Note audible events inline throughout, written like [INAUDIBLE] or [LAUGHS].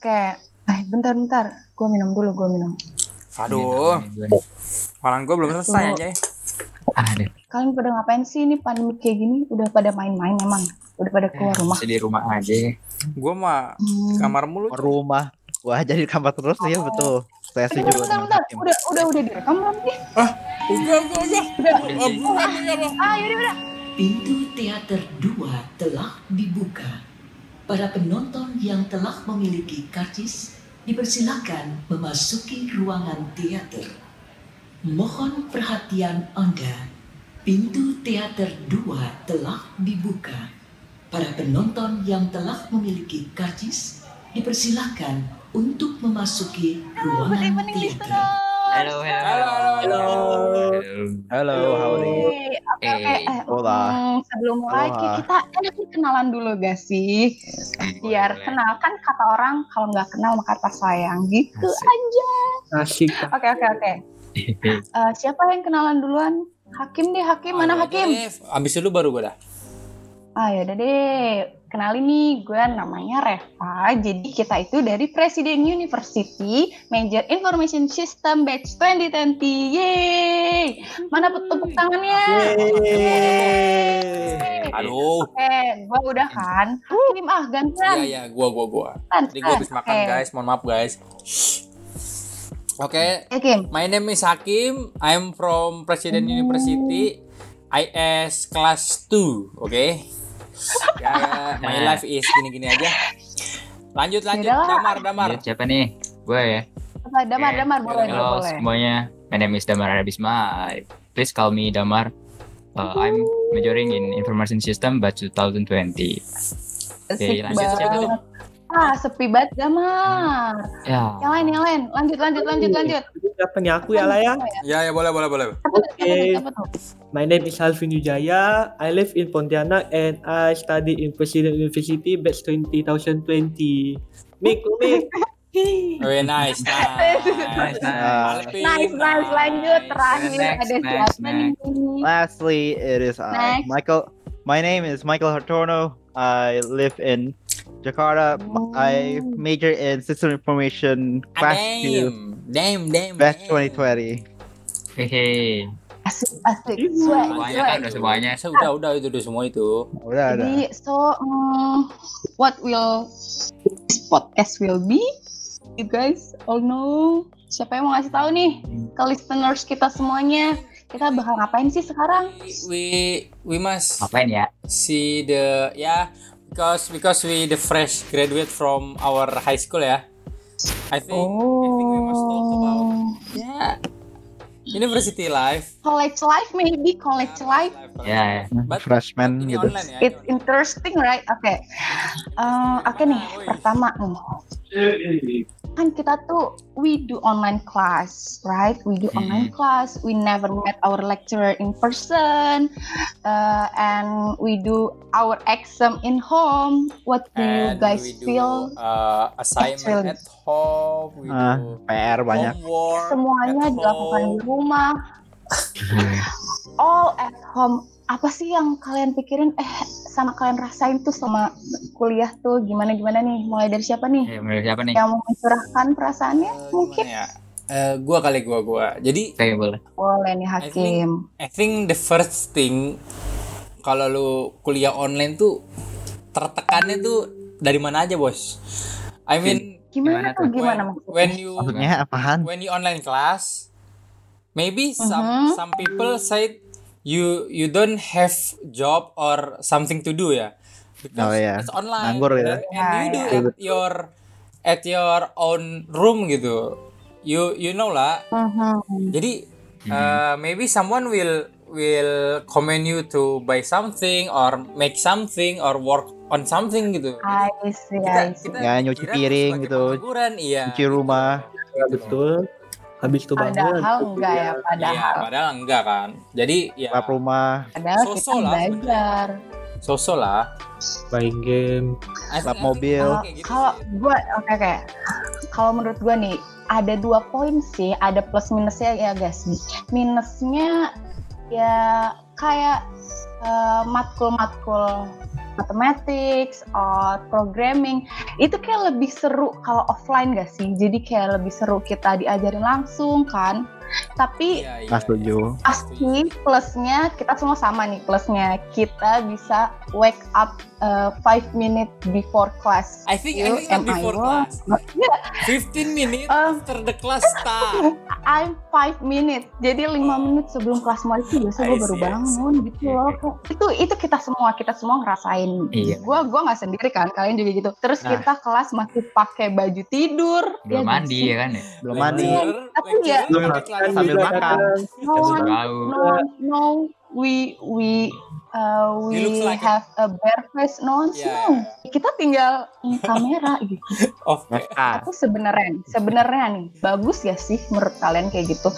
Oke. Eh, bentar bentar. Gue minum dulu, gue minum. Aduh, malam gue belum selesai aja. Aduh, Kalian pada ngapain sih ini pandemi kayak gini? Udah pada main-main emang? Udah pada keluar rumah? masih di rumah aja. Gue mah Hmm. kamar mulu. rumah wah jadi di kamar terus ya betul saya Bentar, setuju bentar, bentar. Udah, udah, udah direkam belum nih? Udah, udah, udah. Udah. Oh, bukan, ya, Bang. Ah, yaudah, udah. Pintu teater 2 telah dibuka. Para penonton yang telah memiliki karcis dipersilakan memasuki ruangan teater. Mohon perhatian Anda. Pintu teater 2 telah dibuka. Para penonton yang telah memiliki karcis dipersilakan untuk memasuki ruangan teater. Halo, halo, Halo, halo. halo oke, oke. Eh, Eh, hola. mm, sebelum mulai Aloha. kita enaknya kenalan dulu gak sih? Biar kenal kan kata orang kalau nggak kenal maka kata sayang gitu aja. Asik. Oke oke oke. [LAUGHS] Eh, siapa yang kenalan duluan? Hakim deh Hakim mana Hakim? Abis itu baru gue dah. Ah yaudah deh. Kenalin nih gue namanya Reva. Jadi kita itu dari Presiden University Major Information System Batch 2020. Yeay! Mana tepuk tangannya? Yeay. Aduh. Oke, gue udah kan. Hakim ah gantian. Iya, iya, gua, gua, gua. Tan, Jadi gue habis tan. makan, Oke. guys. Mohon maaf, guys. Oke, Hakim. my name is Hakim. I'm from President University. IS Class 2, oke? Ya, ya, my life is gini-gini aja. Lanjut, lanjut. Yaudah. Damar, damar. Ya, siapa nih? Gue ya. Apa, damar, Oke. damar, boleh, Halo, Halo boleh. semuanya. My name is Damar Arabisma. Please call me Damar. Uh, I'm majoring in Information System batch 2020. Asik lanjut, siapa tuh? Ah, sepi banget damar. Ya. Yang lain, yang lain. Lanjut, lanjut, lanjut, lanjut. Nih aku ya lah ya? Ya, ya, boleh, boleh, boleh. Oke. tuh? My name is Alvin Wijaya. I live in Pontianak and I study in President University batch 2020. Mik, Mik. [LAUGHS] Very nice, nice. Nice, nice. Alvin, Nice, nice. Lanjut. Terakhir Next, ada next, siapa nih? lastly it is I Next. Michael my name is Michael Hartono I live in Jakarta I Oh. major in system information Ah, class 2 Damn, damn, damn. batch damn. 2020 Hehe. Asik, asik. Semuanya kan udah semuanya. Saya udah, udah, itu udah semua itu. udah Jadi, so, mm, what will this podcast will be? You guys all know. Siapa yang mau ngasih tahu nih ke listeners kita semuanya? Kita bakal ngapain sih sekarang? We we must Ngapain ya? see the yeah because because we the fresh graduate from our high school ya. I think I think we must talk about Oh, yeah university life. college life maybe college life. Ya, ya. But, freshman gitu online ya. It's interesting, right? Oke. Eh, Oke nih, pertama nih. Kan kita tuh we do online class, right? We do online class. We never met our lecturer in person, uh, and we do our exam in home. What do you And guys we do, feel? uh, assignment Actually. at home. We Ah, do PR banyak homework Semuanya dilakukan home. di rumah. [LAUGHS] All at home. Apa sih yang kalian pikirin? Eh, sama kalian rasain tuh sama kuliah tuh gimana gimana nih? Mulai dari siapa nih? Ya, menurut siapa nih? Yang mau mencurahkan perasaannya? Eh, Mungkin ya? Eh, gua kali gua gua. Jadi Oke, boleh. boleh nih I think Hakim. I think the first thing kalau lu kuliah online tuh tertekannya tuh dari mana aja bos? I mean Gimana Gimana tuh? Gimana when, maksudnya? when you maksudnya apaan when you online class, maybe some Mhm. some people said you you don't have job or something to do ya because Oh, iya. it's online Nganggur gitu. and, you do Ya, at your at your own room gitu. You you know lah Mhm. jadi uh, maybe someone will will comment you to buy something or make something or work on something gitu. I see, kita, I see. kita Ya, nyuci piring gitu. pengangguran, iya. cuci rumah Ya, betul. Habis itu bangun. Padahal enggak ya, Iya, padahal. padahal enggak kan. Jadi ya lap rumah Padahal kita Sosok lah belajar. sosok lah. Main game. Lap mobil. kayak gitu Kalau gue, oke oke. Kalau menurut gue nih, ada dua poin sih. Ada plus minusnya ya guys. Minusnya ya kayak eh, matkul-matkul mathematics or programming itu kayak lebih seru kalau offline gak sih? Jadi kayak lebih seru kita diajarin langsung kan. Tapi iya, Nggak setuju. pasti plusnya kita semua sama nih plusnya kita bisa wake up uh, five minutes before class. I think I You think not I before will. class. [LAUGHS] Yeah, 15 minutes Um, after the class start. [LAUGHS] I'm five minutes. Jadi lima menit sebelum kelas mulai itu biasa I gue baru I see. bangun gitu loh. Itu itu kita semua kita semua ngerasain. Iya. Gua gua nggak sendiri kan, kalian juga gitu. Terus Nah. kita kelas masih pakai baju tidur. belum ya mandi ya kan ya Belum mandi. Tapi ya- Belum Sambil makan. No tahu. no, no, we we uh, we like have a bare face. No one Yeah. Kita tinggal in kamera gitu. [LAUGHS] Oke. Ah, Tapi sebenarnya, sebenarnya nih bagus ya sih menurut kalian kayak gitu?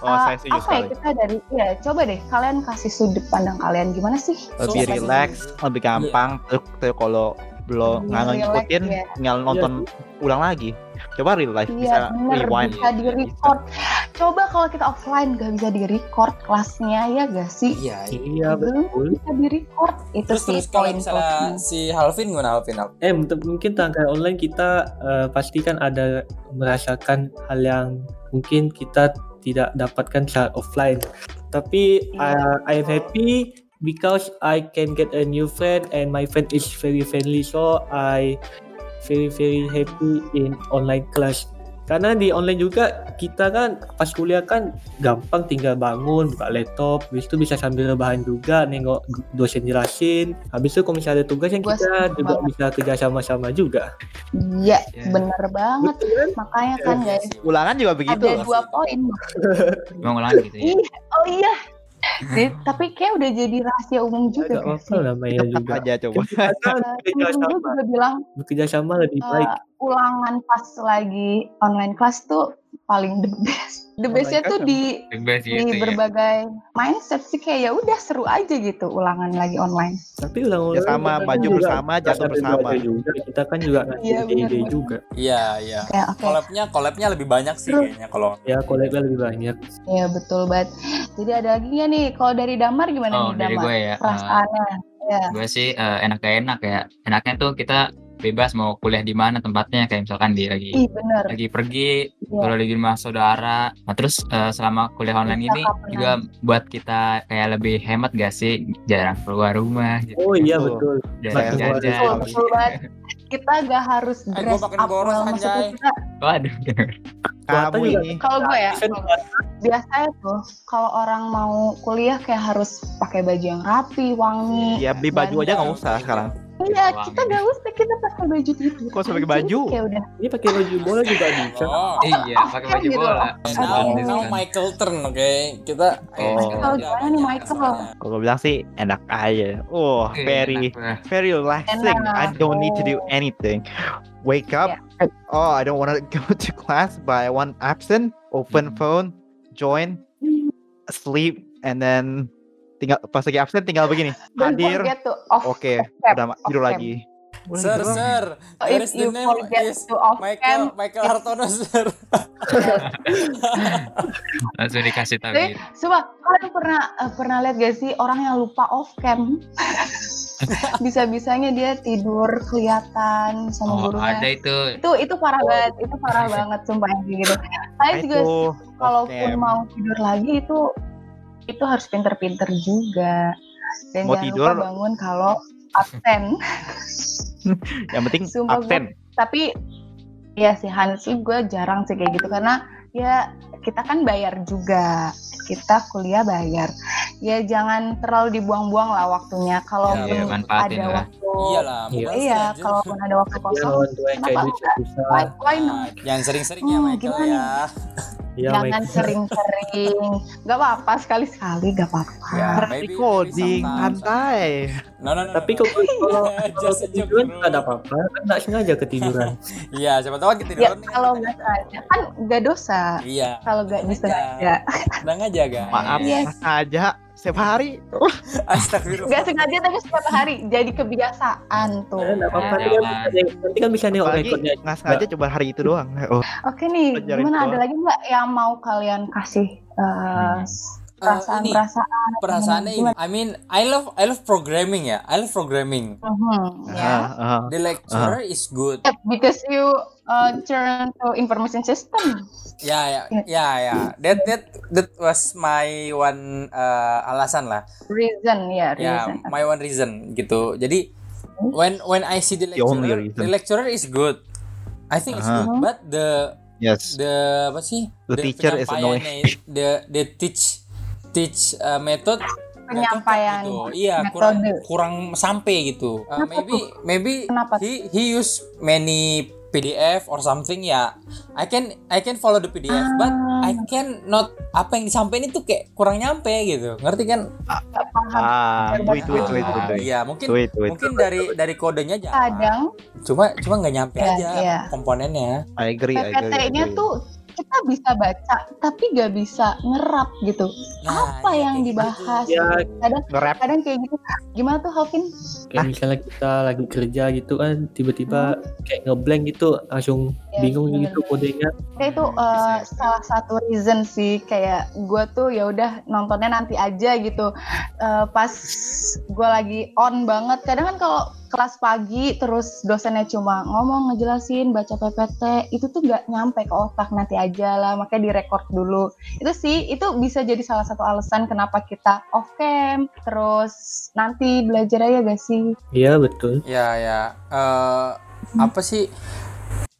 oh Uh, apa ya kita dari ya coba deh kalian kasih sudut pandang kalian gimana sih? Lebih Siapa relax, sih? lebih gampang. Terus kalau belum nggak ngikutin, ya. tinggal nonton ulang lagi. Coba real life bisa Iya bener rewind. bisa di record. Coba kalau kita offline gak bisa di record kelasnya ya gak sih? Iya. iya. Iya Belum betul. bisa di record itu Terus sih terus kalau poin misalnya si Halvin gimana Halvin? Eh mungkin tanggal online kita eh, pasti kan ada merasakan hal yang mungkin kita tidak dapatkan saat offline. Tapi Iya. uh, I'm happy because I can get a new friend and my friend is very friendly so I very very happy in online class. Karena di online juga kita kan pas kuliah kan gampang tinggal bangun buka laptop, habis itu bisa sambil rebahan juga nengok dosen jelasin. Habis itu kalau misalnya ada tugas yang Gua kita juga banget. bisa kerja sama-sama juga. Iya Iya. bener banget. Betul kan? Makanya kan guys Ulangan juga begitu. ada dua poin. mau ngulang gitu ya Iya, oh iya. Jadi, tapi kayak udah jadi rahasia umum juga Agak gak apa sih? namanya Tetap juga. aja coba. Kita kan bekerja sama, bilang bekerja sama lebih baik. Uh, ulangan pas lagi online class tuh paling the best. The bestnya tuh di bebas di gitu ya berbagai mindset sih kayak ya udah seru aja gitu ulangan lagi online. Tapi ulang-ulang Ya sama, baju juga bersama, jatuh bersama. juga. Kita kan juga ngasih Iya, ide-ide benar-benar. juga. Iya, iya. Kayak oke. Collabnya collabnya lebih banyak sih Terus- kayaknya kalau Ya kolegnya lebih banyak. Iya betul banget. Jadi ada lagi nggak nih? Kalau dari Damar gimana oh nih dari Damar? gue ya eh, Perasaannya. Ya. gue sih eh, enak gak enak ya enaknya tuh kita bebas mau kuliah di mana tempatnya kayak misalkan di lagi Ih bener. lagi pergi Iya. kalau lagi di rumah saudara nah terus eh, selama kuliah online Bisa ini kapan juga buat kita kayak lebih hemat gak sih jarang keluar rumah gitu Oh iya Betul. jarang betul. jajan Betul, betul banget. Kita gak harus dress makin up boros, well. kita, waduh Kamu ini kalau gue ya, biasanya tuh kalau orang mau kuliah kayak harus pakai baju yang rapi, wangi. ya beli baju aja nggak usah sekarang. Iya, kita gak usah kita pakai baju tidur. Kok usah pakai baju? Kayak udah. Ini pakai baju bola juga bisa. Oh. iya pakai baju Gitu. bola Now, Gratis now kan. Michael turn, oke? Kita Oh. Michael, gimana nih, Michael? Kalau gue bilang sih enak aja. Oh, very very relaxing. I don't need to do Oh. anything. Wake up. Oh, I don't want to [LAUGHS] go to class, but I want absent. Open phone, join, sleep, and then tinggal pas lagi absen tinggal begini. [LAUGHS] Hadir. Oke, cam, udah tidur lagi. Sir, sir. So There if is the you name forget is to off Michael cam, Michael Hartono, [LAUGHS] sir. [LAUGHS] langsung dikasih tahu coba kalian pernah eh, pernah lihat gak sih orang yang lupa off cam? Bisa-bisanya dia tidur kelihatan sama oh gurunya. ada itu Itu itu parah banget, itu parah banget sumpah gitu. Saya Nah, juga kalaupun mau tidur lagi itu itu harus pinter-pinter juga. Dan Mau jangan tidur- lupa bangun kalau absen. [LAUGHS] yang penting Sumpah gue- absen. Tapi ya sih honestly gue jarang sih kayak gitu karena ya kita kan bayar juga. Kita kuliah bayar. Ya jangan terlalu dibuang-buang lah waktunya. Kalau Iya, manfaatin ada lah. waktu Iyalah, Iya. Iya, setuju. kalaupun ada waktu Ya kosong, yang kayak Kenapa gitu susah. why, why not? Nah, Jangan sering-sering ya Hmm, Michael gimana ya. Iya, Jangan sering-sering. Gak apa-apa sekali-sekali, gak apa-apa. Ya, maybe- Recording santai. No, no, no. Tapi no, no. kalau [LAUGHS] kalau ketiduran bro. nggak ada apa-apa, kan nggak sengaja ketiduran. [LAUGHS] Iya, siapa tahu kita Ya tiduran nih. kalau nggak sengaja kan nggak dosa. Iya. Kalau nggak disengaja, Tenang aja, guys. Maaf, Yes. mas aja setiap hari. [LAUGHS] Astagfirullah. nggak sengaja tapi setiap hari jadi kebiasaan tuh. Ya, nggak apa-apa. Ya, Nanti kan bisa- Nanti kan bisa Apalagi rekodnya. nggak sengaja coba hari itu doang. Oh, Oke nih, gimana ada lagi nggak yang mau kalian kasih uh, perasaan-perasaan. perasaannya ini. Gimana? I mean, I love I love programming ya. I love programming. Mhm, Ah, ya. ah. The lecturer is good. Yeah, because you uh, turn to information system. Ya ya ya ya. That that that was my one uh, alasan lah. Reason, ya, Ya, reason. my one reason gitu. Jadi when when I see the The only lecturer, reason. the lecturer is good. I think it's Uh-huh. good, but the Yes. the apa sih? The teacher is annoying. The the teach teach uh, method Penyampaian gitu. Iya, kurang metode. kurang sampai gitu. Uh, Kenapa maybe maybe Kenapa? he he use many PDF or something ya. I can I can follow the PDF, but Ah. I can not apa yang disampaikan itu kayak kurang nyampe gitu. Ngerti kan? Ah, wait, wait, wait, Ah, wait, wait. Iya, mungkin Wait, wait. mungkin dari dari kodenya jalan. Kadang Cuma cuma nggak nyampe Iya, aja iya. komponennya. I agree, I agree. I PPT-nya tuh kita bisa baca tapi gak bisa ngerap gitu. Nah, Apa iya, yang kayak dibahas? gitu. Ya Kadang Nge-rap. kadang kayak gitu. Gimana tuh Halvin? kayak misalnya kita lagi kerja gitu kan tiba-tiba kayak ngeblank gitu langsung Ya, bingung bener. gitu kodenya. Kayak itu uh, salah satu reason sih kayak gue tuh ya udah nontonnya nanti aja gitu. Uh, pas gue lagi on banget. Kadang kan kalau kelas pagi terus dosennya cuma ngomong ngejelasin baca PPT itu tuh nggak nyampe ke otak nanti aja lah makanya direkord dulu itu sih itu bisa jadi salah satu alasan kenapa kita off cam terus nanti belajar aja gak sih Iya betul. Ya ya. Eh, apa sih?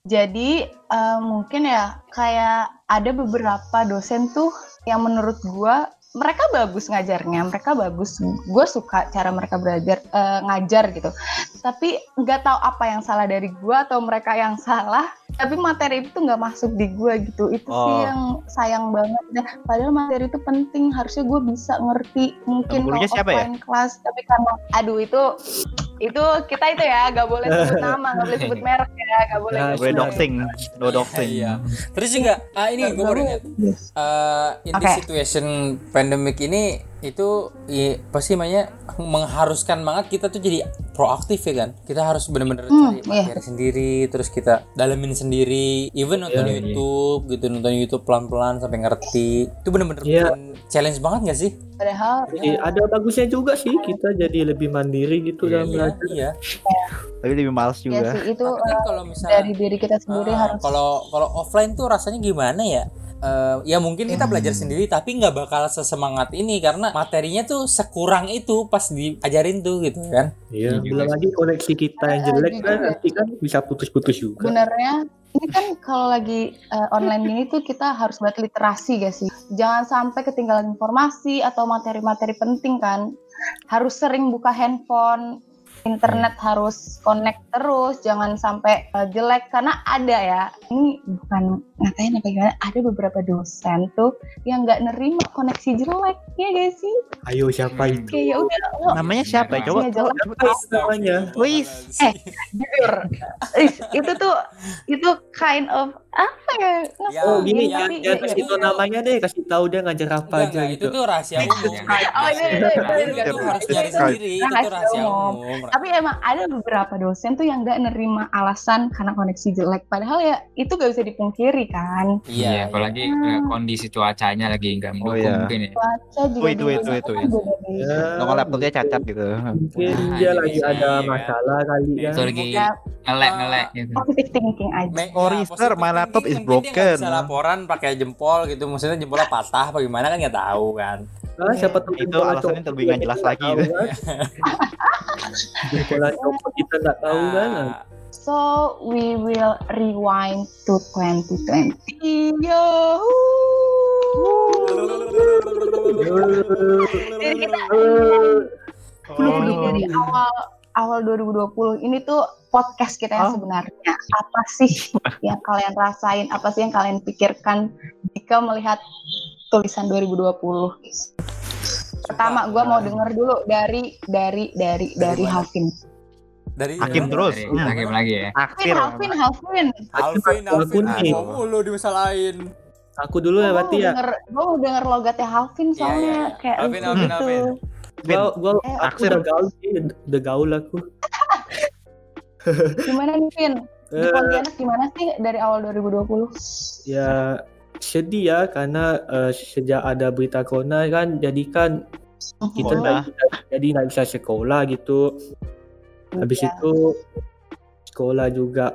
Jadi eh, mungkin ya kayak ada beberapa dosen tuh yang menurut gua mereka bagus ngajarnya, mereka bagus. Gue suka cara mereka belajar eh, ngajar gitu. Tapi nggak tahu apa yang salah dari gua atau mereka yang salah. Tapi materi itu nggak masuk di gua gitu. Itu sih Oh. yang sayang banget. Nah, padahal materi itu penting. Harusnya gue bisa ngerti. Mungkin kalau siapa ya? offline kelas. Tapi karena, aduh itu itu kita itu ya nggak boleh sebut nama, nggak boleh sebut merek ya, nggak boleh. Nah, nggak Boleh doxing, no doxing. Iya. Terus juga ah ini gue baru ingat. Eh, in this Oke. situation pandemic ini itu i, apa sih namanya mengharuskan banget kita tuh jadi proaktif ya kan kita harus bener-bener Hmm, cari iya. materi sendiri terus kita dalemin sendiri even nonton Iya, iya. YouTube gitu nonton YouTube pelan-pelan sampai ngerti itu bener-bener Iya. bikin challenge banget gak sih Padahal Jadi ada bagusnya juga sih kita jadi lebih mandiri gitu iya, dalam iya, belajar. iya. Tapi lebih males ya juga. sih itu tapi kan eh, kalau misalnya dari diri kita sendiri Ah, harus kalau kalau offline tuh rasanya gimana ya? Eh, ya mungkin kita Hmm. belajar sendiri tapi nggak bakal sesemangat ini karena materinya tuh sekurang itu pas diajarin tuh gitu kan. Iya. Iya Belum lagi koneksi kita yang jelek kan nanti kan bisa putus-putus juga. sebenarnya ini kan kalau lagi eh, online gini tuh kita harus buat literasi gak sih? Jangan sampai ketinggalan informasi atau materi-materi penting kan. Harus sering buka handphone, internet harus connect terus, jangan sampai eh, jelek karena ada ya. Ini bukan ngatain apa gimana, ada beberapa dosen tuh yang nggak nerima koneksi jelek, ya gak sih? Ayo siapa itu? Kayak ya udah Namanya siapa ya? Coba itu namanya? please. Eh, jujur itu tuh itu kind of apa ya Ya, Oh gini iya, ya, tapi ya, ya, kasih ya. tau namanya deh, kasih tahu dia ngajar apa Enggak, aja enggak, gitu. itu tuh rahasia umum. Oh, iya, iya, iya, Nah, iya, iya, iya. harus nyari Itu sendiri, itu tuh rahasia umum. tapi emang ada beberapa dosen tuh yang nggak nerima alasan karena koneksi jelek padahal ya itu gak bisa dipungkiri kan Iya, Iya, apalagi eh, kondisi cuacanya lagi nggak mendukung iya. mungkin ya. cuaca juga Wait, di wait, Indonesia wait, wait. beda-beda. Ya, Nongol laptopnya cacat gitu. mungkin Nah, dia lagi ada masalah kali ya. Itu lagi Ya, ngelek ngelek gitu. positive thinking aja Me- Sorry, thinking is mungkin dia nggak broken. bisa laporan pakai jempol gitu, maksudnya jempolnya patah apa gimana kan nggak tahu kan. Ah, siapa tahu Itu alasannya copot lebih nggak jelas lagi tahu gitu. kan. [LAUGHS] Copot kita nggak tahu kan. Nah, so we will rewind to 2020 yo Jadi kita dari, dari awal awal 2020 ini tuh podcast kita yang Oh. sebenarnya apa sih [LAUGHS] yang kalian rasain apa sih yang kalian pikirkan jika melihat tulisan 2020 pertama gue mau denger dulu dari dari dari dari? Halvin dari Hakim dari- terus. Dari Hmm. Hakim lagi ya. Halvin Halvin Alvin, Alvin, Alvin. ah, mulu dimasalahin. Aku dulu ya berarti ya. gue mau denger logatnya Halvin Iya, soalnya iya, iya. kayak Halvin, gitu Halvin. Gua, gua, Eh, aku Aksir. udah gaul sih, udah gaul aku. [LAUGHS] gimana nih Vin di Eh, Pontianak gimana sih dari awal 2020 ya sedih ya karena eh, sejak ada berita corona kan jadi kan kita Sekolah. nggak- jadi nggak bisa sekolah gitu. Habis Iya. itu sekolah juga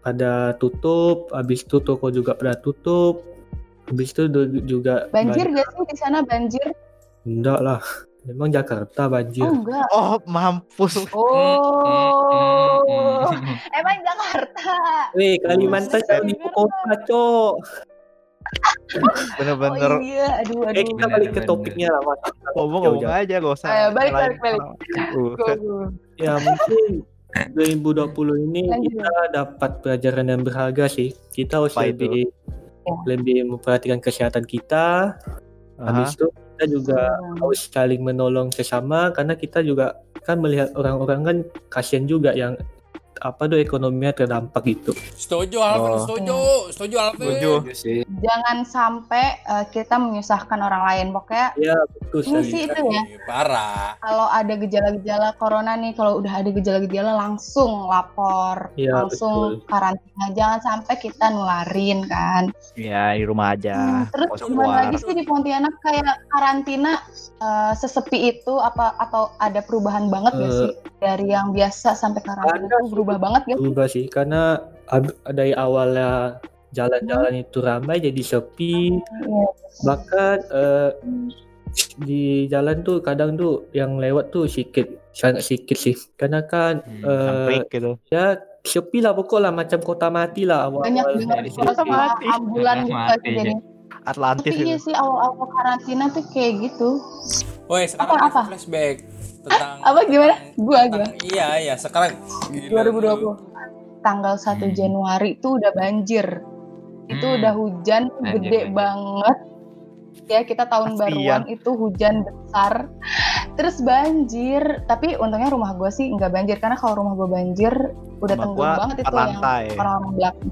pada tutup, habis itu toko juga pada tutup. Habis itu juga Banjir banyak- gak sih di sana banjir? enggak lah. Memang Jakarta banjir. Oh enggak. Oh, mampus. Oh, [LAUGHS] emang Jakarta. Weh, Kalimantan jauh di ibu kota, Cok. Bener-bener Oh iya, aduh Eh, aduh. kita balik ke Bener-bener. topiknya lah, Mas. ngomong-ngomong Jauh-jauh. aja gak usah. Ayo, balik, balik, balik. go. Ya, mungkin 2020 ini Lanjut. kita dapat pelajaran yang berharga sih. Kita harus Apa lebih Ya. lebih memperhatikan kesehatan kita. Aha. Habis itu kita juga harus saling menolong sesama karena kita juga kan melihat orang-orang kan kasihan juga yang apa tuh ekonominya terdampak gitu. Setuju Alvin, Oh. setuju, setuju Alvin. Setuju. sih. Jangan sampai uh, kita menyusahkan orang lain. Pokoknya Ya, betul ini sih itu ya. Ih, Parah. Kalau ada gejala-gejala corona nih, kalau udah ada gejala-gejala langsung lapor, Iya, langsung betul. karantina. Jangan sampai kita nularin kan. Ya, di rumah aja. Hmm, terus gimana lagi sih di Pontianak kayak karantina uh, sesepi itu apa atau ada perubahan banget nggak Eh, sih dari yang biasa sampai karantina ada itu berubah banget ya? Berubah sih karena dari awalnya jalan-jalan itu ramai jadi sepi. Iya. Bahkan eh, di jalan tuh kadang tuh yang lewat tuh sedikit sangat sedikit sih karena kan Hmm, Break gitu. ya sepi lah pokok lah macam kota mati lah awal banyak banget situ. Mati. ambulan gitu Mati, jadi. Atlantis Tapi iya itu. sih awal-awal karantina tuh kayak gitu. Woi, sekarang Apa, apa? flashback tentang Apa gimana? tentang- Gua gua. Iya, iya, sekarang gila, 2020 tanggal 1 Hmm. Januari itu udah banjir. Itu Hmm. udah hujan Banjir, gede banjir. banget. Ya kita tahun Kasian. baruan itu hujan besar. Terus banjir, tapi untungnya rumah gue sih nggak banjir karena kalau rumah gue banjir udah tenggelam banget itu yang lantai. orang-orang belakang.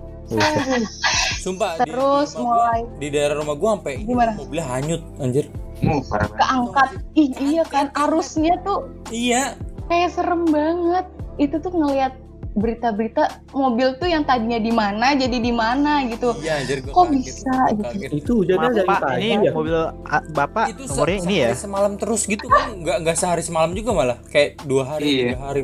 Sumpah di- Terus di, rumah gua- mulai di daerah rumah gua sampai Gimana? mobilnya hanyut anjir. Uh, parah banget. keangkat. Ih iya kan arusnya tuh Iya. kayak serem banget. Itu tuh ngelihat berita-berita mobil tuh yang tadinya di mana jadi di mana gitu. Iya anjir gua Kok kaget. bisa Gua gitu? itu hujannya dari Pak, pagi ini ya mobil ah, Bapak Itu se- nomornya ini ya? sehari semalam terus gitu kan nggak nggak sehari semalam juga malah kayak dua hari Iya. tiga hari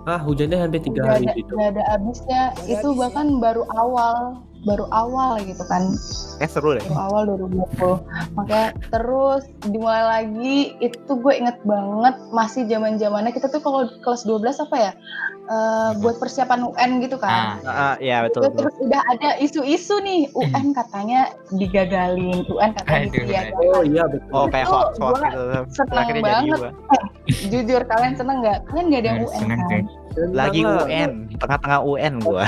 ah hujannya hampir tiga hari ada, gitu udah ada habisnya. Itu habisnya. bahkan baru awal baru awal gitu kan Eh seru deh. baru awal 2020 makanya terus dimulai lagi itu gue inget banget masih zaman zamannya kita tuh kalau kelas 12 apa ya Eh, buat persiapan UN gitu kan Ah, Ah, ya betul betul. terus udah ada isu-isu nih UN katanya digagalin UN katanya Aduh, ditiadakan oh iya betul Oh kayak Itu hoax hoax gua gitu. seneng Akhirnya jadi banget. juga. jujur kalian seneng nggak kalian nggak ada UN seneng, kan Lagi lah. UN, tengah-tengah UN gua.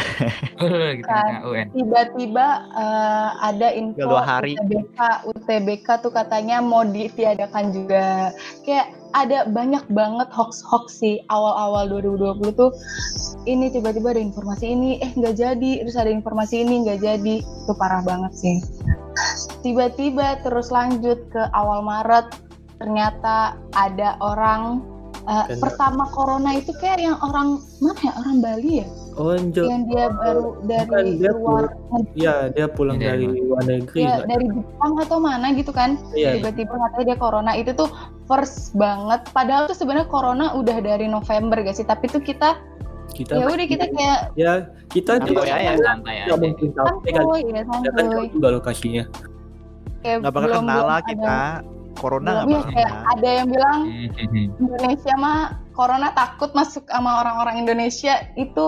[LAUGHS] gitu Kan. UN. tiba-tiba eh, ada info dua hari. UTBK UTBK tuh katanya mau ditiadakan juga kayak ada banyak banget hoax-hoax sih awal-awal 2020 tuh ini tiba-tiba ada informasi ini eh nggak jadi terus ada informasi ini nggak jadi itu parah banget sih tiba-tiba terus lanjut ke awal Maret ternyata ada orang eh, Kena. pertama corona itu kayak yang orang mana ya orang Bali ya oh yang dia baru dari Bukan, dia luar Iya, dia pulang Iya, dari luar negeri. ya dari Jepang atau mana gitu kan Iya, tiba-tiba katanya dia corona itu tuh first banget padahal tuh sebenarnya corona udah dari November gak sih tapi tuh kita kita ya udah kita kayak ya kita Santai juga. Santai nggak aja. mungkin sampai kan ya ya kan juga lokasinya. kayak Nggak bakal kenal lah ada- kita. Corona belum nggak ya, bakal kayak kenal. ada yang bilang [LAUGHS] Indonesia mah corona takut masuk sama orang-orang Indonesia itu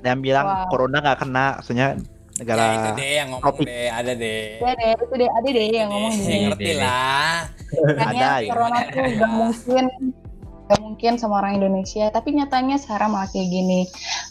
Yang bilang Wow. corona nggak kena, maksudnya ya, itu negara deh yang ngomong tropik. deh ada deh ya deh itu deh ada deh yang ngomong Deh, ngerti lah katanya Ada, ya. corona tuh gak mungkin gak mungkin sama orang Indonesia tapi nyatanya sekarang malah kayak gini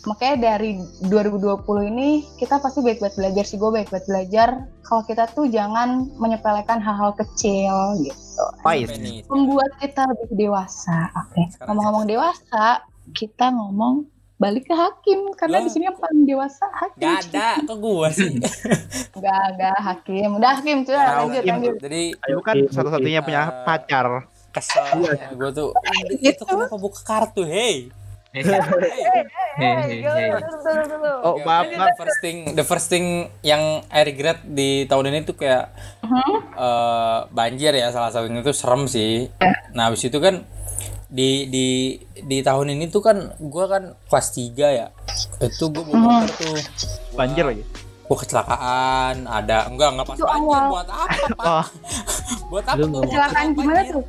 makanya dari 2020 ini kita pasti baik-baik belajar sih gue baik-baik belajar kalau kita tuh jangan menyepelekan hal-hal kecil gitu Pais. Apa nih? membuat kita lebih dewasa oke Sekarang ngomong-ngomong dewasa kita ngomong balik ke hakim karena di sini yang paling dewasa hakim Gak ada ke gua sih [LAUGHS] Enggak, enggak hakim udah hakim coba Ya, lanjut hakim. lanjut jadi Lu kan satu-satunya oke. punya Eh, pacar. kesel gue tuh itu Gitu. kenapa buka kartu hey. Oh, Ya, maaf, the maaf. first thing the first thing yang I regret di tahun ini tuh kayak eh, banjir ya salah satunya itu serem sih. Nah, habis itu kan di di di tahun ini tuh kan gua kan kelas 3 ya. Itu gua bawa motor tuh. Banjir lagi. Gua kecelakaan, ada enggak enggak pas Itu banjir awal. buat apa, Pak? Oh, Buat apa gua Kecelakaan gimana tuh?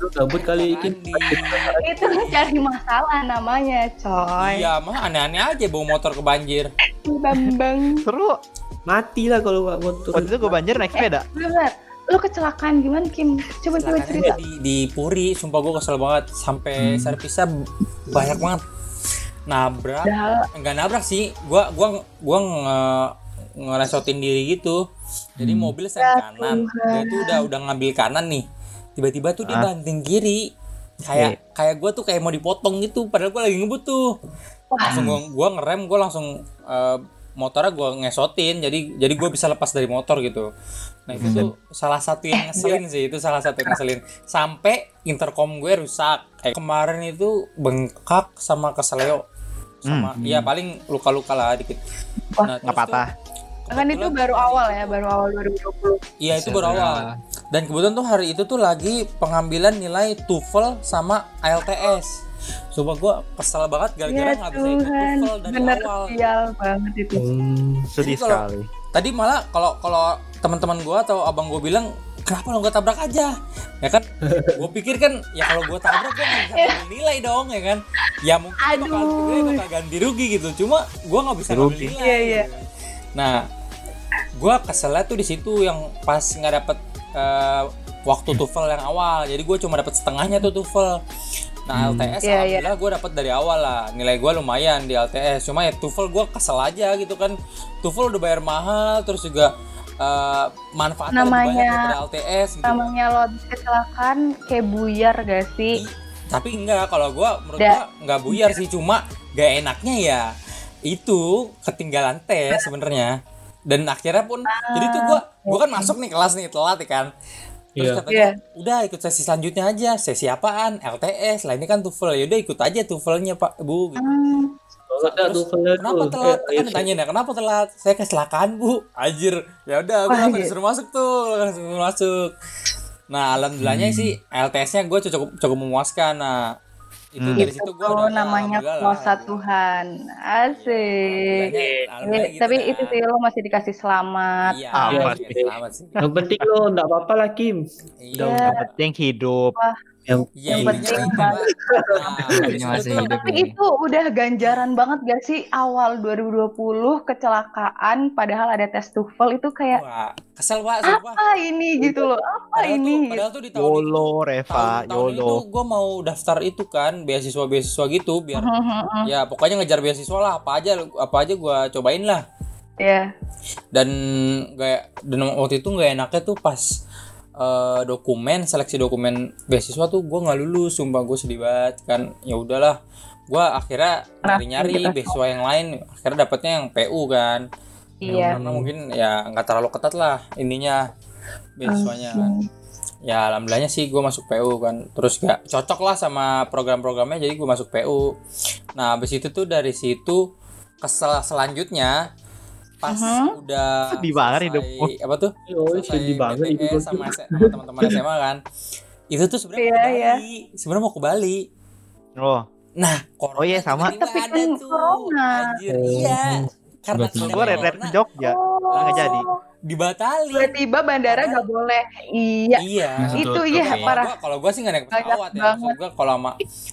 Lu gabut kali Kim. Kecelakaan di Itu cari masalah namanya, coy. Iya, mah aneh-aneh aja bawa motor ke banjir. Bambang. seru. Mati lah kalau nggak motor. Waktu itu gue banjir naik sepeda. Bener. Lu kecelakaan gimana, Kim? Coba coba cerita. Di, di Puri, sumpah gue kesel banget sampai servisnya banyak banget. Nabrak, enggak nabrak sih. Gua gua gua nge ngelesotin diri gitu. Jadi mobil sen Ya kanan. Dia tuh udah udah ngambil kanan nih. Tiba-tiba tuh dia Ah. banting kiri. Kayak kayak gua tuh kayak mau dipotong gitu padahal gua lagi ngebut tuh. Langsung gua, gua ngerem, gua langsung eh, motornya gua ngesotin. Jadi jadi gua bisa lepas dari motor gitu. Nah, itu tuh [LAUGHS] salah satu yang ngeselin sih, itu salah satu yang ngeselin. Sampai intercom gue rusak. Kayak kemarin itu bengkak sama keseleo. Sama iya paling luka-luka lah dikit. Nah, Nggak patah. kan itu baru awal ya, baru awal 2020. Iya, itu baru awal. Dan kebetulan tuh hari itu tuh lagi pengambilan nilai TOEFL sama IELTS. Sumpah gue kesel banget gara-gara Ya nggak bisa ikut TOEFL dari bener awal. sial banget itu. Hmm. Sedih Jadi kalau- sekali. Tadi malah kalau kalau teman-teman gue atau abang gue bilang kenapa lo nggak tabrak aja ya kan [LAUGHS] gue pikir kan ya kalau gue tabrak gue nggak bisa ngambil nilai dong ya kan ya mungkin gue bakal, gue bakal ganti rugi gitu cuma gue nggak bisa ngambil Rugi. nilai Iya, iya. gitu. nah gue keselnya tuh di situ yang pas nggak dapet eh, waktu TOEFL yang awal. Jadi gue cuma dapet setengahnya tuh TOEFL. Nah LTS Iya, iya. alhamdulillah gue dapet dari awal lah. Nilai gue lumayan di LTS cuma ya TOEFL gue kesel aja gitu kan. TOEFL udah bayar mahal terus juga eh, manfaatnya lebih banyak Namanya- daripada LTS gitu. Namanya lo kecelakaan kayak buyar gak sih? tapi enggak kalau gue menurut gue nggak buyar sih. Cuma gak enaknya ya itu ketinggalan tes sebenarnya dan akhirnya pun jadi tuh gue gue kan masuk nih kelas nih telat ya kan. Terus Iya. katanya Iya. udah ikut sesi selanjutnya aja. Sesi apaan? LTS lah ini kan TOEFL. Ya udah ikut aja TOEFL-nya pak bu. Gitu. Hmm, Kalau ada Terus, kenapa tuh, telat? Eh, kan ditanya ya kenapa telat? Saya kecelakaan bu. Anjir. Ya udah gue Wah, langsung iya. disuruh masuk tuh? Langsung masuk? Nah alhamdulillahnya sih LTS-nya gue cukup cukup memuaskan. Nah itu Hmm. dari situ gue itu namanya kuasa Tuhan. Asik. Eh, tapi itu sih lo masih dikasih selamat. iya, Ah, selamat sih Yang penting lo nggak apa-apa lah Kim. iya Yang penting hidup. Yang Iya, penting kan. Nah, itu Tapi itu udah ganjaran banget gak sih? Awal 2020 kecelakaan padahal ada tes TOEFL itu kayak Wah, kesel sumpah. apa ini? gitu loh. Apa Padahal ini? tuh, padahal tuh di tahun itu, YOLO, Reva, tahun, tahun YOLO. tuh gue mau daftar itu kan, beasiswa-beasiswa gitu, biar ya pokoknya ngejar beasiswa lah, apa aja, apa aja gue cobain lah. ya Dan kayak dan waktu itu nggak enaknya tuh pas eh, dokumen seleksi dokumen beasiswa tuh gue nggak lulus, sumpah gue sedih banget kan. Ya udahlah, gue akhirnya nyari-nyari gitu. beasiswa yang lain, akhirnya dapetnya yang PU kan. iya karena mungkin ya nggak terlalu ketat lah ininya beasiswanya kan ya alhamdulillahnya sih gue masuk PU kan terus gak cocok lah sama program-programnya jadi gue masuk PU nah habis itu tuh dari situ kesel selanjutnya pas Mhm. udah Sedih banget selesai- hidupmu. apa tuh Oh, sedih banget hidup sama, sama teman-teman [LAUGHS] SMA kan itu tuh sebenarnya mau Iya, ke iya. Bali sebenarnya mau ke Bali Oh, nah corona Oh, iya, sama. Tapi ada kan tuh corona. anjir Oh. iya karena gue red ke Jogja. Nggak jadi. Dibatalin tiba-tiba bandara nggak boleh iya Iya. Itu tuh, ya parah gua, kalau gua sih nggak naik Banyak pesawat ya. Maksud gua kalau sama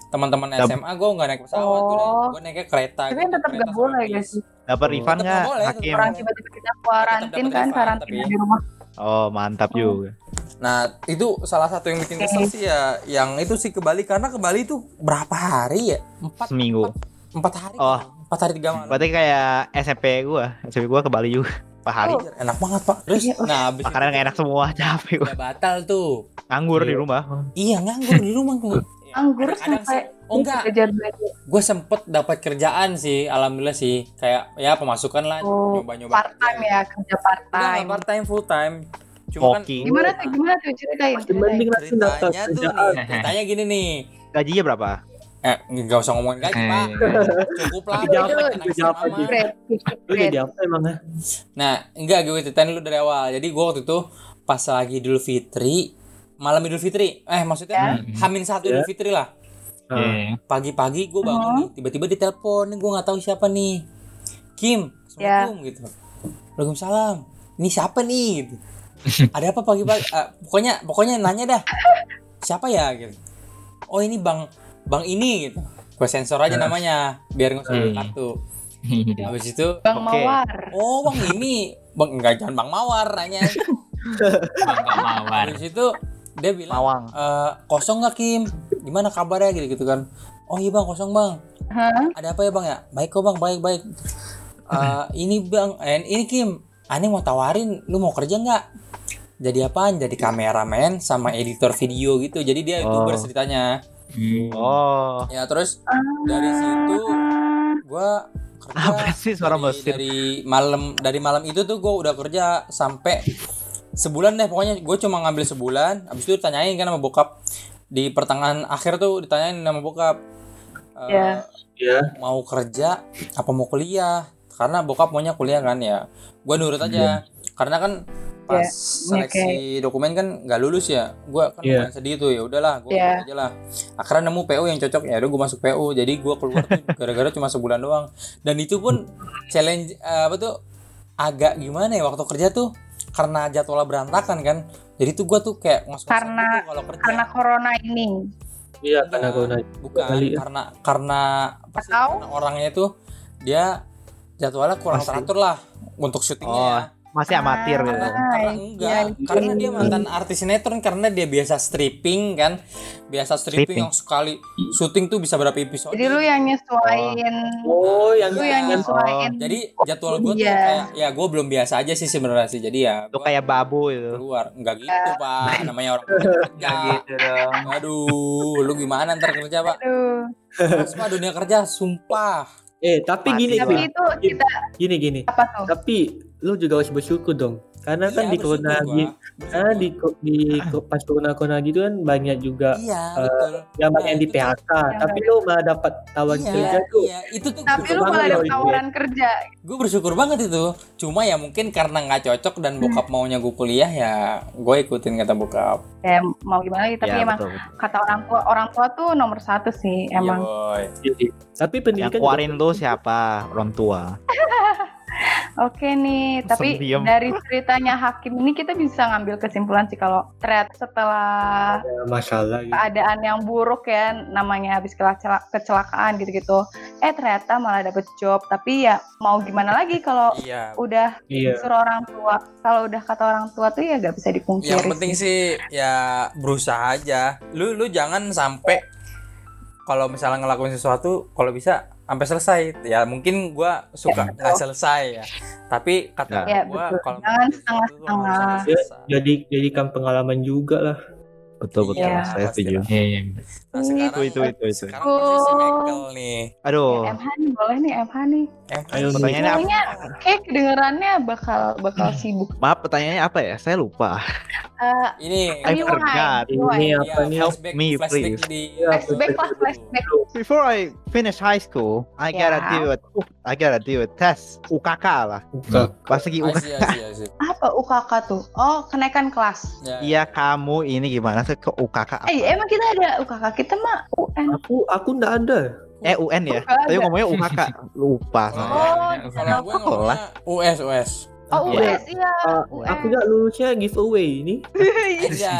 teman-teman SMA gua nggak naik pesawat, gua, naik, Oh. gua naiknya kereta. tapi gitu, kan tetap nggak boleh guys sih Dapat Oh. refund nggak, Hakim? orang tiba-tiba kita kuarantin dapat kan karantina di rumah Oh, mantap juga. Nah, itu salah satu yang bikin kesel sih ya, yang itu sih ke Bali karena ke Bali itu berapa hari ya? Empat, Seminggu. empat hari. Oh. kan? Empat hari tiga malam. Berarti kayak SMP gua. SMP gua ke Bali juga. Pak hari. Anjir, enak banget pak. Terus, Iya. nah, abis Makanan itu enak semua, [LAUGHS] capek udah batal tuh. Nganggur di Iya. rumah. Iya nganggur di rumah gua. [LAUGHS] Anggur kadang-kadang sampai Oh enggak, gue sempet dapat kerjaan sih alhamdulillah sih kayak ya pemasukan lah Oh, nyoba-nyoba part time ya kerja part time part time full time cuma kan gimana tuh gimana tuh ceritain langsung daftar ceritanya tuh nih ceritanya gini nih Gajinya berapa? Eh nggak usah ngomongin gaji Eh, pak. Cukup lah. Jawab aja, jawab aja. Lu jadi apa emang ya? nah enggak gue ceritain dulu dari awal. Jadi gue waktu itu pas lagi Idul Fitri malam Idul Fitri. Eh maksudnya Ya. Hamin satu Idul Fitri lah. Pagi-pagi gue bangun nih tiba-tiba ditelepon nih gue nggak tahu siapa nih. Kim assalamualaikum gitu. Waalaikumsalam. Ini siapa nih gitu. Ada apa pagi-pagi? Eh, pokoknya pokoknya nanya dah. Siapa ya gitu. Oh ini bang bang ini gitu. Gue sensor aja namanya biar nggak usah Hmm. kartu. [LAUGHS] Habis itu Bang Oke. Mawar. oh bang ini. Bang enggak jangan bang mawar nanya. [LAUGHS] Bangga mawar. habis itu dia bilang Mawang. "Eh, kosong nggak Kim? Gimana kabarnya? Gitu gitu kan. Oh iya bang kosong bang. Hah? ada apa ya bang ya? Baik kok bang baik baik. Eh, [LAUGHS] ini bang eh, ini Kim aneh mau tawarin lu mau kerja nggak? Jadi apaan? Jadi kameramen sama editor video gitu. Jadi dia youtuber Oh. ceritanya Hmm. Oh. ya terus dari situ gua kerja Apa sih suara dari, mesin? dari malam dari malam itu tuh gua udah kerja sampai sebulan deh pokoknya gue cuma ngambil sebulan habis itu ditanyain kan sama bokap di pertengahan akhir tuh ditanyain sama bokap eh, Ya. Iya. mau kerja apa mau kuliah karena bokap maunya kuliah kan ya gue nurut aja karena kan pas Ya, seleksi dokumen kan nggak lulus ya gue kan Iya. lumayan sedih tuh ya udahlah gue Iya. aja lah akhirnya nemu PO yang cocok ya udah gue masuk PO jadi gue keluar tuh [LAUGHS] gara-gara cuma sebulan doang dan itu pun challenge eh, apa tuh agak gimana ya waktu kerja tuh karena jadwalnya berantakan kan jadi tuh gue tuh kayak ngos-ngosan Karena- kalau kerja Karena corona ini. Iya, Enggak, karena corona. bukan Kali ya. karena karena Atau? karena orangnya itu dia jadwalnya kurang Pasti. teratur lah untuk syutingnya Oh, ya. Masih amatir gitu. Ah, karena iya, enggak iya. karena dia mantan artis sinetron karena dia biasa stripping kan biasa stripping, Stripping. yang sekali syuting tuh bisa berapa episode Jadi lu yang nyesuaiin. Oh, yang Lu yang nyesuaiin. jadi jadwal gue tuh Iya. kayak ya gue belum biasa aja sih sebenarnya sih jadi ya gua kayak babu itu. keluar enggak gitu pak [LAUGHS] namanya orang kerja gitu dong. aduh lu gimana ntar kerja pak Aduh. Mas, dunia kerja sumpah Eh, tapi Mati gini. Tapi gini, itu kita gini, gini. apa tuh? Tapi lu juga harus bersyukur dong. Karena kan Iya, di bersyukur corona gitu, karena di di pas corona corona gitu kan banyak juga Iya, betul. yang banyak Nah, yang di PHK. Tapi lu malah dapat tawaran Iya, kerja tuh. iya, itu tuh Tapi lu malah itu. tawaran kerja. gue bersyukur banget itu. Cuma ya mungkin karena nggak cocok dan bokap maunya gue kuliah ya gue ikutin kata bokap. Ya mau gimana lagi, tapi Ya, emang betul, betul. kata orang tua orang tua tuh nomor satu sih emang. Iya, boy. Jadi, Tapi Yang pendidikan keluarin lu siapa? Orang tua. [LAUGHS] Oke nih, tapi diem. dari ceritanya Hakim ini kita bisa ngambil kesimpulan sih kalau ternyata setelah juga masalah gitu. keadaan yang buruk ya namanya habis kecelakaan gitu-gitu eh ternyata malah dapet job tapi ya mau gimana lagi kalau Iya. udah Iya. suruh orang tua kalau udah kata orang tua tuh ya gak bisa dipungkiri Yang penting sih ya berusaha aja. Lu lu jangan sampai kalau misalnya ngelakuin sesuatu kalau bisa sampai selesai. Ya mungkin gua suka nggak selesai ya. Tapi kata Ya, gua betul. kalau Jangan sesuatu, setengah-setengah. Ya, selesai. jadi jadikan pengalaman juga lah. Betul betul. Iya. Saya setuju. Iya. Nah, sekarang, Itu itu itu itu. sekarang posisi Michael nih. Aduh. MH nih boleh nih MH nih Eh, Ayo, Pertanyaannya apa? kayaknya kayak kedengerannya bakal bakal Hmm. sibuk Maaf pertanyaannya apa ya? Saya lupa. Eh, ini I forgot. Ini ya, apa nih? help me, please. Iya, flashback lah flashback Before I finish high school, I gotta Yeah. do it. I gotta do a test. UKK lah. Buka. Pas lagi UKK. Apa UKK tuh oh kenaikan kelas Ya, Iya kamu ini gimana sih ke UKK apa? eh emang kita ada UKK kita mah UN Aku aku ndak ada. Eh UN ya? Tadi ada. ngomongnya UKK. Lupa. Oh, saya. Oh, Kalau gue ngomongnya US, US. oh Iya. US iya Ah, UN. aku ndak lulusnya giveaway ini. [LAUGHS] Iya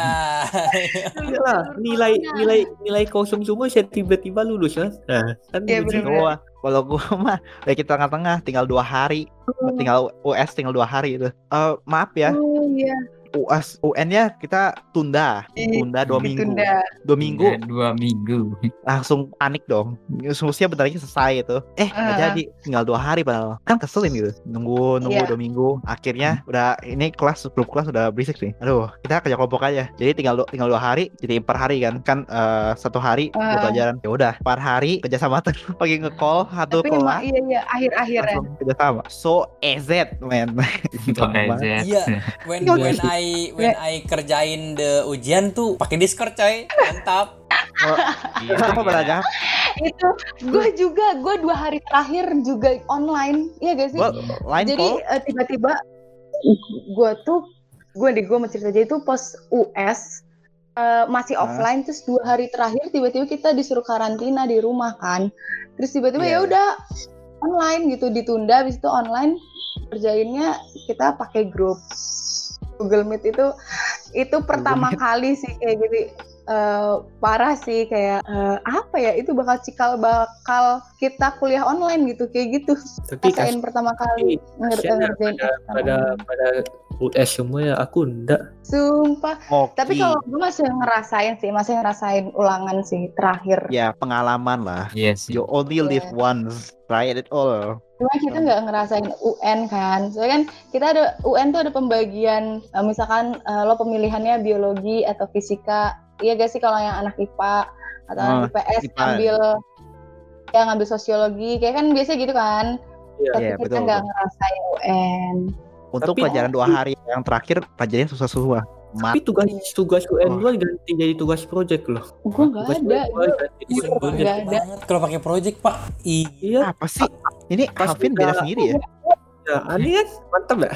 lah, nilai nilai nilai kosong semua saya tiba-tiba lulus kan. Nah, kan Iya. Gua, kalau gua [LAUGHS] mah lagi tengah-tengah tinggal dua hari, tinggal US tinggal dua hari itu. Eh maaf ya, oh iya US UN-nya kita tunda, tunda dua minggu, ditunda dua minggu Udah dua minggu. langsung panik dong. Semestinya bentar lagi selesai itu. Eh nggak Ah. jadi, tinggal dua hari padahal. Kan keselin gitu. Nunggu nunggu Iya. dua minggu. Akhirnya udah ini kelas grup kelas udah berisik sih. Aduh kita kerja kelompok aja. Jadi tinggal tinggal dua hari, jadi per hari kan. Kan eh, satu hari dua Ah. pelajaran. Ya udah per hari kerja sama [LAUGHS] terus pagi nge-call satu tapi kelas. iya iya akhir-akhirnya kerja sama. So EZ man. [LAUGHS] Banget. EZ. [LAUGHS] Iya, when Iya. when I when I kerjain the ujian tuh pakai Discord coy. Mantap. Iya, Apa iya. beragam? itu gue juga gue dua hari terakhir juga online iya gak sih line jadi eh, tiba-tiba gue tuh gue di gue mau cerita aja itu pas US eh, masih offline terus dua hari terakhir tiba-tiba kita disuruh karantina di rumah kan terus tiba-tiba Iya. ya udah online gitu ditunda habis itu online kerjainnya kita pakai grup Google Meet itu itu pertama Meet. kali sih kayak gitu eh, parah sih kayak eh, apa ya itu bakal cikal bakal kita kuliah online gitu kayak gitu Tapi pertama kali nger- ya ngerjain pada pada pada US semua ya aku enggak. sumpah Oke. tapi kalau gue masih ngerasain sih masih ngerasain ulangan sih terakhir ya pengalaman lah. Sih. You only live Iya. once, try it all. cuma kita nggak ngerasain UN kan soalnya kan kita ada UN tuh ada pembagian eh, misalkan eh, lo pemilihannya biologi atau fisika iya gak sih kalau yang anak IPA atau Oh, anak IPS IPA. ngambil ya ngambil sosiologi kayak kan biasa gitu kan Iya. tapi Iya, kita nggak ngerasain UN Untuk Tapi- pelajaran dua hari yang terakhir pelajarannya susah-susah. Mat. Tapi tugas tugas UN Oh. gua ganti jadi tugas project loh. gue nggak Tugas ada gua Gua- ganti jadi Iya, project. nggak ada. kalau pakai project pak Iya, Apa sih? Ini buka- beda sendiri ya. ya, aneh kan? Mantap ya?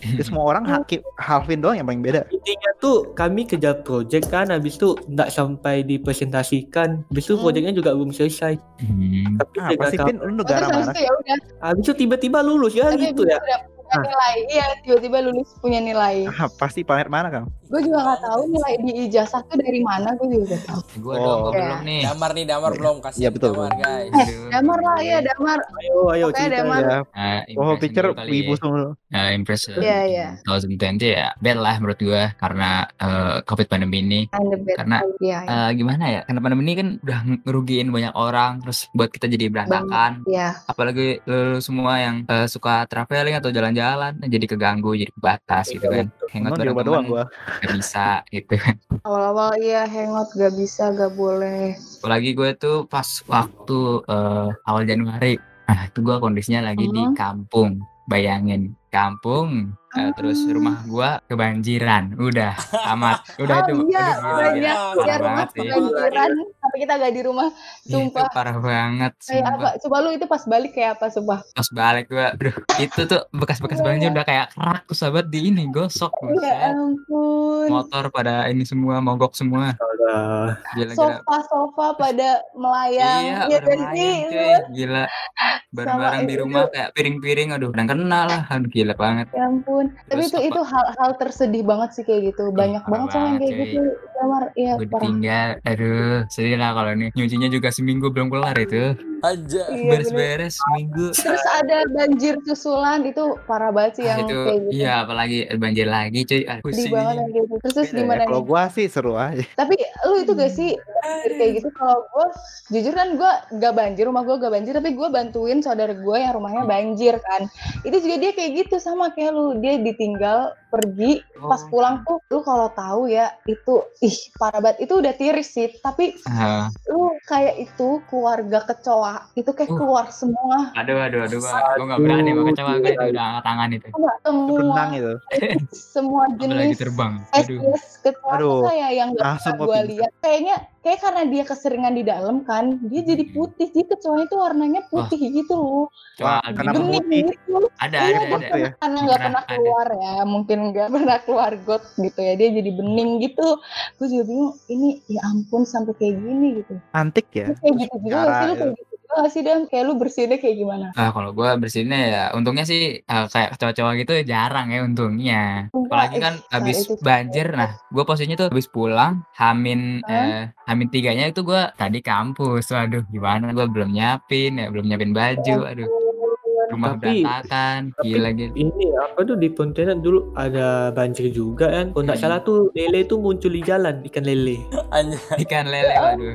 Jadi semua orang Haki- Halvin doang yang paling beda. Intinya tuh kami kejar project kan, habis itu nggak sampai dipresentasikan, habis itu Hmm. projectnya juga belum selesai. Hmm. Tapi Ah, pasti Vin lu negara mana? ya udah habis itu tiba-tiba lulus ya tapi gitu ya. Punya nilai. Iya tiba-tiba lulus punya nilai. Ah, pasti planet mana Kang? Gue juga nggak tahu nilai di ijazah tuh dari mana gue juga nggak tahu Gua Oh. Iya. belum nih. damar nih damar belum kasih Iya, betul, damar guys Aduh. damar lah ya damar Ayo, ayo Oke, cerita. Damar. ya. Ya, Nah, oh picture wibu ya. semua. Nah, impression Iya, iya. 2020 ya bad lah menurut gua karena eh, covid pandemi ini Karena, idea ya. Eh, gimana ya karena pandemi ini kan udah ngerugiin banyak orang terus buat kita jadi berantakan ya apalagi lu semua yang eh, suka traveling atau jalan-jalan jadi keganggu jadi kebatas gitu kan hangout bareng doang teman gua. Nggak bisa gitu. Awal-awal iya hangout gak bisa gak boleh. Apalagi gue tuh pas waktu eh, awal Januari. Nah itu gue kondisinya lagi di Hmm. kampung. Bayangin kampung eh, terus Ah. rumah gua kebanjiran. Udah amat udah oh itu iya aduh, gila, banyak gila. ya parah rumah kebanjiran. Tapi kita gak di rumah Iya, itu sumpah. parah banget kayak sumpah. apa coba lu itu pas balik kayak apa sumpah pas balik gua aduh itu tuh bekas-bekas banjir udah kayak kerak tuh sahabat di ini gosok ya ampun. Motor pada ini semua mogok semua. Astaga. gila-gila sofa-sofa pada melayang iya ya udah melayang cuy. Gila. Barang-barang di itu- rumah kayak piring-piring aduh udah kena lah. Aduh gila banget. Ya ampun tapi Terus itu apa? itu hal-hal tersedih banget sih kayak gitu. Banyak parah banget sama yang kayak gitu Damar iya parah. ditinggal aduh sedih lah kalau ini. Nyucinya juga seminggu belum kelar itu. Aja Iya, beres-beres seminggu. Terus ada banjir susulan itu parah banget sih Ah, yang itu kayak gitu. iya apalagi banjir lagi cuy. Ah, sedih banget yang kayak gitu. Terus, terus Beda ya. gimana Kalau nih? gua sih seru aja. tapi lu itu gak sih banjir kayak gitu? Kalau gue jujur kan gue gak banjir rumah gue gak banjir tapi gue bantuin saudara gue yang rumahnya banjir kan. Itu juga dia kayak gitu sama kayak lu. Dia ditinggal pergi pas Oh. pulang tuh lu kalau tahu ya itu ih parah banget. Itu udah tiris sih tapi Ah, lu kayak itu keluarga kecoa itu kayak Uh. keluar semua. Aduh aduh aduh gua gua nggak berani gua kecewa gua itu udah angkat tangan itu. Enggak, semua itu. [LAUGHS] semua jenis terbang. Aduh. Spesies kecoa Aduh. tuh kayak yang gak pernah gua lihat. Kayaknya kayak karena dia keseringan di dalam kan dia jadi Hmm. putih jadi kecoanya tuh warnanya putih gitu loh Wah. Kenapa bening putih? gitu ada Iya, ada ada ya? karena nggak Pernah ada. keluar ya mungkin nggak pernah keluar got gitu ya dia jadi bening gitu gue juga bingung ini ya ampun sampai kayak gini gitu Antik ya. Kayak gitu juga gak sih lu Cara, kayak gitu juga gak sih dan kayak lu bersihinnya kayak gimana? Ah, kalau gua bersihnya ya untungnya sih eh, kayak cowok-cowok gitu jarang ya untungnya. Enggak, Apalagi eh, kan nah, habis itu tuh. banjir, nah gua posisinya tuh habis pulang, hamin eh, hamin tiganya itu gua tadi kampus, waduh gimana? Gua belum nyiapin ya, belum nyiapin baju, aduh rumah Tapi- berantakan, Tapi gila gitu. ini apa tuh di Pontianak dulu ada banjir juga kan. Kalau nggak Hmm. salah tuh lele tuh muncul di jalan ikan lele. Ikan lele, waduh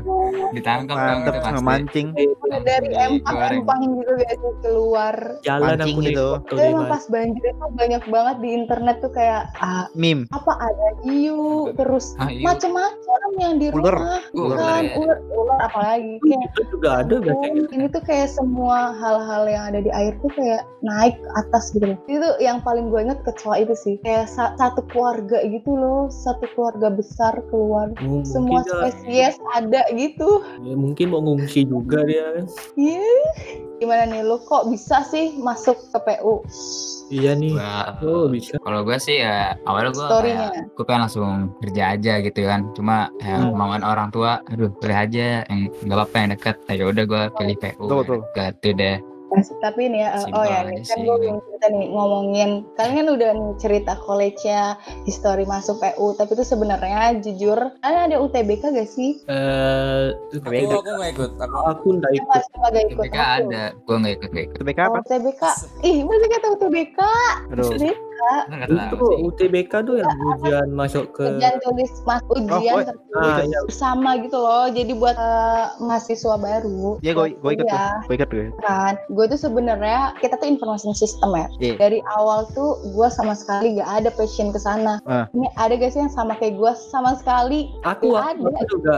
ditangkap dong itu pasti. mancing. Udah dari empang digoreng. empang gitu guys keluar Jalan Mancing aku gitu. emang mana. pas banjir itu banyak banget di internet tuh kayak ah, Meme. apa ada hiu terus Ah, iya. macem-macem yang di Ular. rumah Ular, kan ular ular apalagi kayak Itu juga ada biasanya. "Oh, ini tuh kayak semua hal-hal yang ada di air tuh tuh kayak naik ke atas gitu loh. Itu yang paling gue inget kecewa itu sih. Kayak sa- satu keluarga gitu loh, satu keluarga besar keluar. Oh, Semua spesies ada gitu. ya, mungkin mau ngungsi juga dia kan. Iya. Gimana nih lu kok bisa sih masuk ke PU? Iya nih. Gua, Oh bisa. kalau gue sih ya awalnya gue kayak gue pengen langsung kerja aja gitu kan cuma ya Hmm. kemauan orang tua aduh pilih aja yang nggak apa-apa yang dekat ya udah gue pilih PU Betul, betul. gitu deh Tapi nih ya, oh Simpel ya, nih, kan gue belum cerita nih ngomongin, kalian kan udah nih cerita college-nya, history masuk PU, tapi itu sebenarnya jujur, kalian ada UTBK gak sih? Eh, Aku aku nggak ikut. Aku aku nggak Siapa, ikut. siapa gak ikut? TBK Aku. ada gue nggak ikut UTBK Oh, apa? UTBK, ih masih kata UTBK, Aduh. UTBK, Kan nggak tahu Itu sih. UTBK tuh yang ujian masuk ke ujian tulis mas, ujian Oh, tertulis Ah, ya. bersama gitu loh, jadi buat eh, mahasiswa baru. Iya, gue gue ikut. Iya. Gue ikut gue. kan gue tuh sebenarnya kita tuh information system ya Iya. dari awal tuh gue sama sekali gak ada passion ke sana Ah. ini ada gak sih yang sama kayak gue sama sekali aku, aku, ada. aku juga.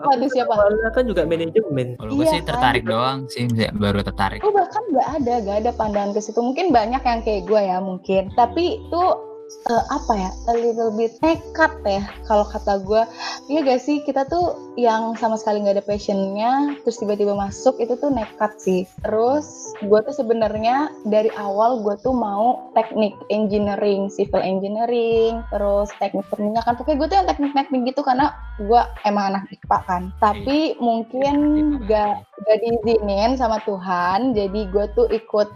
Waduh, siapa? Awalnya kan juga manajemen. kalau gue Iya, sih kan? tertarik doang sih baru tertarik gue bahkan gak ada gak ada pandangan ke situ mungkin banyak yang kayak gue ya mungkin tapi tuh eh, apa ya a little bit nekat ya kalau kata gue iya gak sih kita tuh yang sama sekali nggak ada passionnya terus tiba-tiba masuk itu tuh nekat sih. Terus gue tuh sebenarnya dari awal gue tuh mau teknik engineering civil engineering terus teknik perminyakan. Pokoknya gue tuh yang teknik-teknik gitu karena gue emang anak IPA kan. Tapi mungkin gak gak diizinin sama Tuhan jadi gue tuh ikut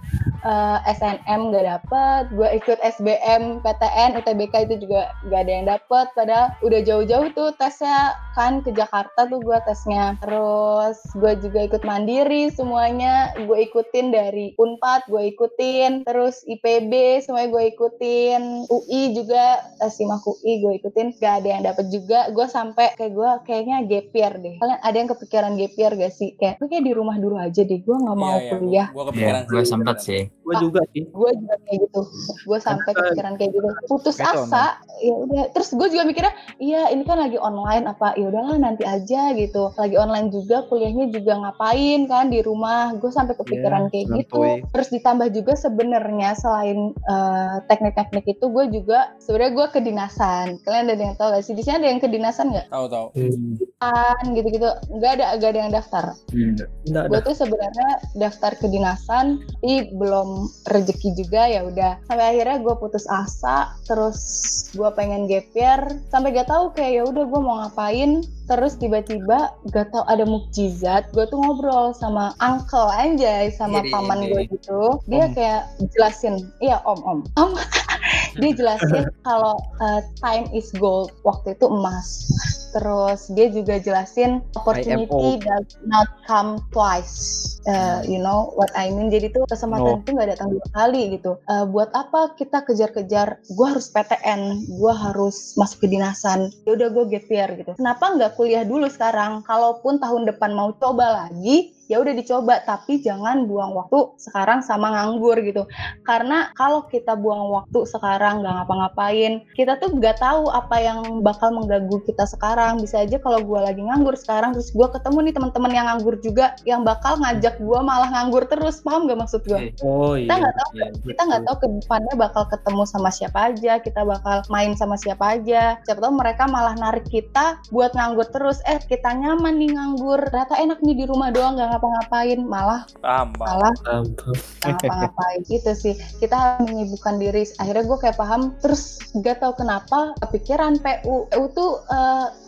eh, SNM gak dapet gue ikut SBM PTN UTBK itu juga gak ada yang dapet. Padahal udah jauh-jauh tuh tesnya kan ke Jakarta tuh gue tesnya. Terus gue juga ikut mandiri semuanya. Gue ikutin dari Unpad gue ikutin. Terus IPB semuanya gue ikutin. UI juga eh, SIMAK UI gue ikutin. Gak ada yang dapet juga. Gue sampai kayak gue kayaknya gap year deh. Kalian ada yang kepikiran gap year gak sih? Kayak gue kayak di rumah dulu aja deh gue nggak mau Iya, iya, kuliah. ya kepikiran gue sih. sempat sih. Gue juga sih. gue juga kayak gitu. Gue sampai kepikiran kayak gitu putus Betul, asa ya udah. Terus gue juga mikirnya iya ini kan lagi online apa ya udahlah nanti aja gitu. Lagi online juga kuliahnya juga ngapain kan di rumah. Gue sampai kepikiran kayak gitu. terus ditambah juga sebenarnya selain eh, teknik-teknik itu gue juga sebenarnya gue kedinasan. Kalian ada yang tahu gak sih? Di sini ada yang kedinasan nggak Tahu tahu. Hmm. Kan gitu-gitu. Nggak ada nggak ada yang daftar. Nggak gue ada. tuh sebenarnya daftar kedinasan tapi belum rezeki juga ya udah. Sampai akhirnya gue putus asa terus gue pengen gap year. Sampai gak tahu kayak ya udah gue mau ngapain terus tiba-tiba gak tahu ada mukjizat gue tuh ngobrol sama uncle anjay sama Iri, paman iri. gue gitu. Dia Om. kayak jelasin iya om om. [LAUGHS] Om. Dia jelasin kalau uh, time is gold waktu itu emas. Terus dia juga jelasin opportunity does not come twice. Uh, you know what I mean? Jadi tuh kesempatan No. itu nggak datang dua kali gitu. Uh, buat apa kita kejar-kejar? Gue harus PTN gue harus masuk kedinasan ya udah gue gap year gitu. Kenapa nggak kuliah dulu sekarang. Kalaupun tahun depan mau coba lagi ya udah dicoba tapi jangan buang waktu sekarang sama nganggur gitu. Karena kalau kita buang waktu sekarang nggak ngapa-ngapain kita tuh nggak tahu apa yang bakal mengganggu kita sekarang. Bisa aja kalau gue lagi nganggur sekarang terus gue ketemu nih teman-teman yang nganggur juga yang bakal ngajak gue malah nganggur terus. Paham gak maksud gue Oh kita iya. nggak tahu iya, kita nggak tahu ke depannya bakal ketemu sama siapa aja kita bakal main sama siapa aja. Siapa tahu mereka malah narik kita buat nganggur terus. Eh kita nyaman nih nganggur. Ternyata enak nih di rumah doang nggak ngapa-ngapain malah Paham, malah ngapa-ngapain gitu sih. Kita menyibukkan diri. Akhirnya gue kayak paham terus gak tahu kenapa kepikiran PU PU tuh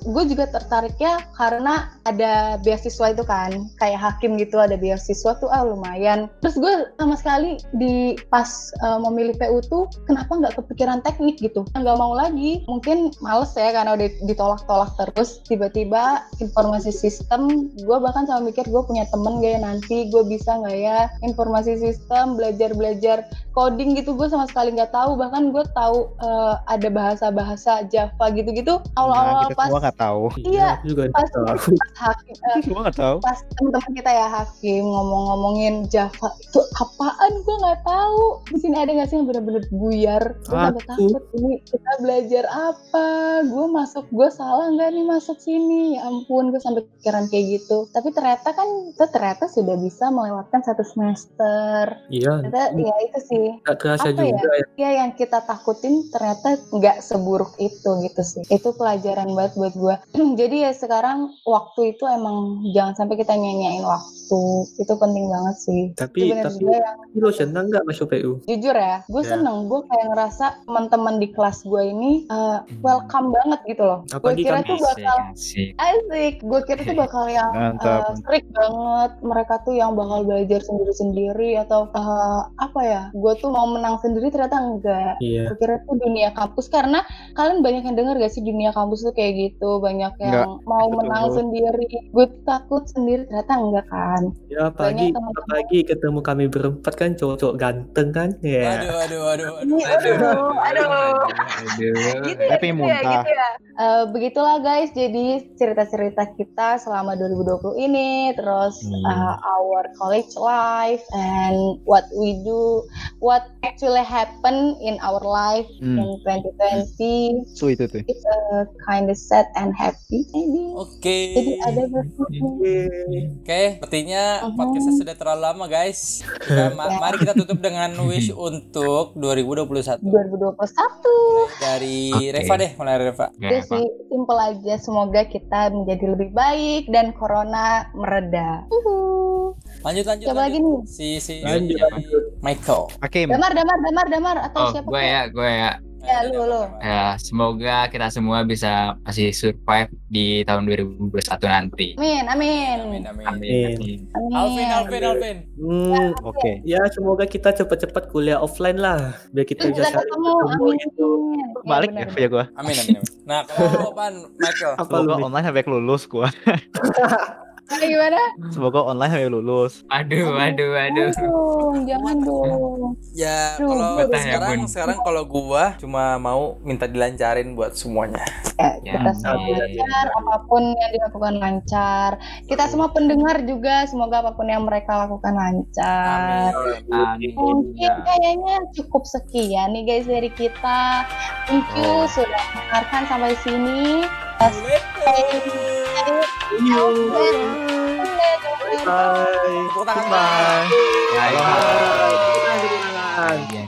gue juga tertariknya karena ada beasiswa itu kan. Kayak hakim gitu ada beasiswa tuh ah lumayan. Terus gue sama sekali di pas eh, memilih PU tuh kenapa nggak kepikiran teknik gitu? Nggak mau lagi. Mungkin males ya karena udah ditolak-tolak terus. Tiba-tiba informasi sistem gue bahkan sama mikir gue punya temen gak ya nanti gue bisa nggak ya informasi sistem belajar-belajar coding gitu gue sama sekali nggak tahu. Bahkan gue tahu eh, ada bahasa-bahasa Java gitu-gitu Nah, awal-awal kita pas semua nggak tahu. Iya, aku juga pas, nggak tahu. pas hakim eh, Semua nggak tahu. pas teman-teman kita ya hakim ngomong-ngomongin Java itu apaan gue nggak tahu. Di sini ada nggak sih yang bener-bener buyar? Gue takut ini kita belajar apa? Gue masuk gue salah nggak nih masuk sini? Ya ampun gue sampai pikiran kayak gitu. Tapi ternyata kan kita ternyata sudah bisa melewatkan satu semester. Iya, Ternyata ya itu sih. nggak kerasa Apa ya? juga ya. Ya yang kita takutin ternyata nggak seburuk itu gitu sih. Itu pelajaran banget buat gue. [CLEARS THROAT] Jadi ya sekarang waktu itu emang jangan sampai kita nyanyain waktu. Itu penting banget sih. Tapi Itu bener tapi yang lo senang nggak masuk PU? jujur ya, gue Ya. seneng. Gue kayak ngerasa teman-teman di kelas gue ini uh, welcome banget gitu loh. Gue kira tuh bakal Asik, asik. asik. Gue kira tuh bakal yang Mantap. uh, strict banget. Mereka tuh yang bakal belajar sendiri-sendiri atau uh, apa ya? Gue tuh mau menang sendiri ternyata enggak. Iya. Gue kira tuh dunia kampus karena kalian banyak yang denger gak sih dunia kampus tuh kayak gitu banyak yang Enggak, mau betul. menang sendiri gue takut sendiri ternyata enggak kan Ya apalagi teman-teman. apalagi ketemu kami berempat kan cowok-cowok ganteng kan. Ya. Aduh, aduh, aduh, Ini, aduh. aduh aduh Aduh. gitu ya, Tapi gitu ya, gitu ya. Eh, begitulah guys, jadi cerita-cerita kita selama 2020 ini, terus Hmm. uh, our college life and what we do, what actually happen in our life Hmm. in 2020. So itu tuh. It's a kind of sad and happy maybe. Oke. Jadi ada bersyukur. Oke, sepertinya Mhm. podcastnya sudah terlalu lama guys. Kita, ma- [LAUGHS] mari kita tutup dengan wish untuk 2021 2021. Dari Oke. Reva deh, mulai Reva. Itu sih simple aja. Semoga kita menjadi lebih baik dan corona mereda. Uhuh. Lanjut lanjut. Siapa lagi nih? Si si Lanjut, lanjut. Michael. Hakim. Damar, damar, damar, damar atau Oh, siapa? gue ya, gue ya. Ya, lu, lu. Ya, semoga kita semua bisa masih survive di tahun 2021 nanti. Amin, amin. Amin amin. Amin. Amin. Amin. Alvin Alvin Alvin. Hmm, Oke. ya semoga kita cepat-cepat kuliah offline lah biar kita Bisa saling ketemu, ketemu amin. gitu. Balik benar, ya punya gua. Amin amin. amin. Nah, kalau lu apaan Michael? Apa nih? online sampai lulus gua. [LAUGHS] Ah, Gimana? Semoga online sampai lulus. Aduh, aduh, aduh. Dong, jangan dong. Ya Aduh, kalau betah ya, sekarang Bun. sekarang kalau gua cuma mau minta dilancarin buat semuanya. Ya, kita Ya, semua amin. lancar, apa pun yang dilakukan lancar. Kita semua pendengar juga, semoga apa pun yang mereka lakukan lancar. Amin. Amin. Mungkin kayaknya cukup sekian nih guys dari kita. Thank you Oh. sudah mendengarkan sampai sini. you. Bye. Bye. Bye. Bye. Bye. Bye. Bye. Bye.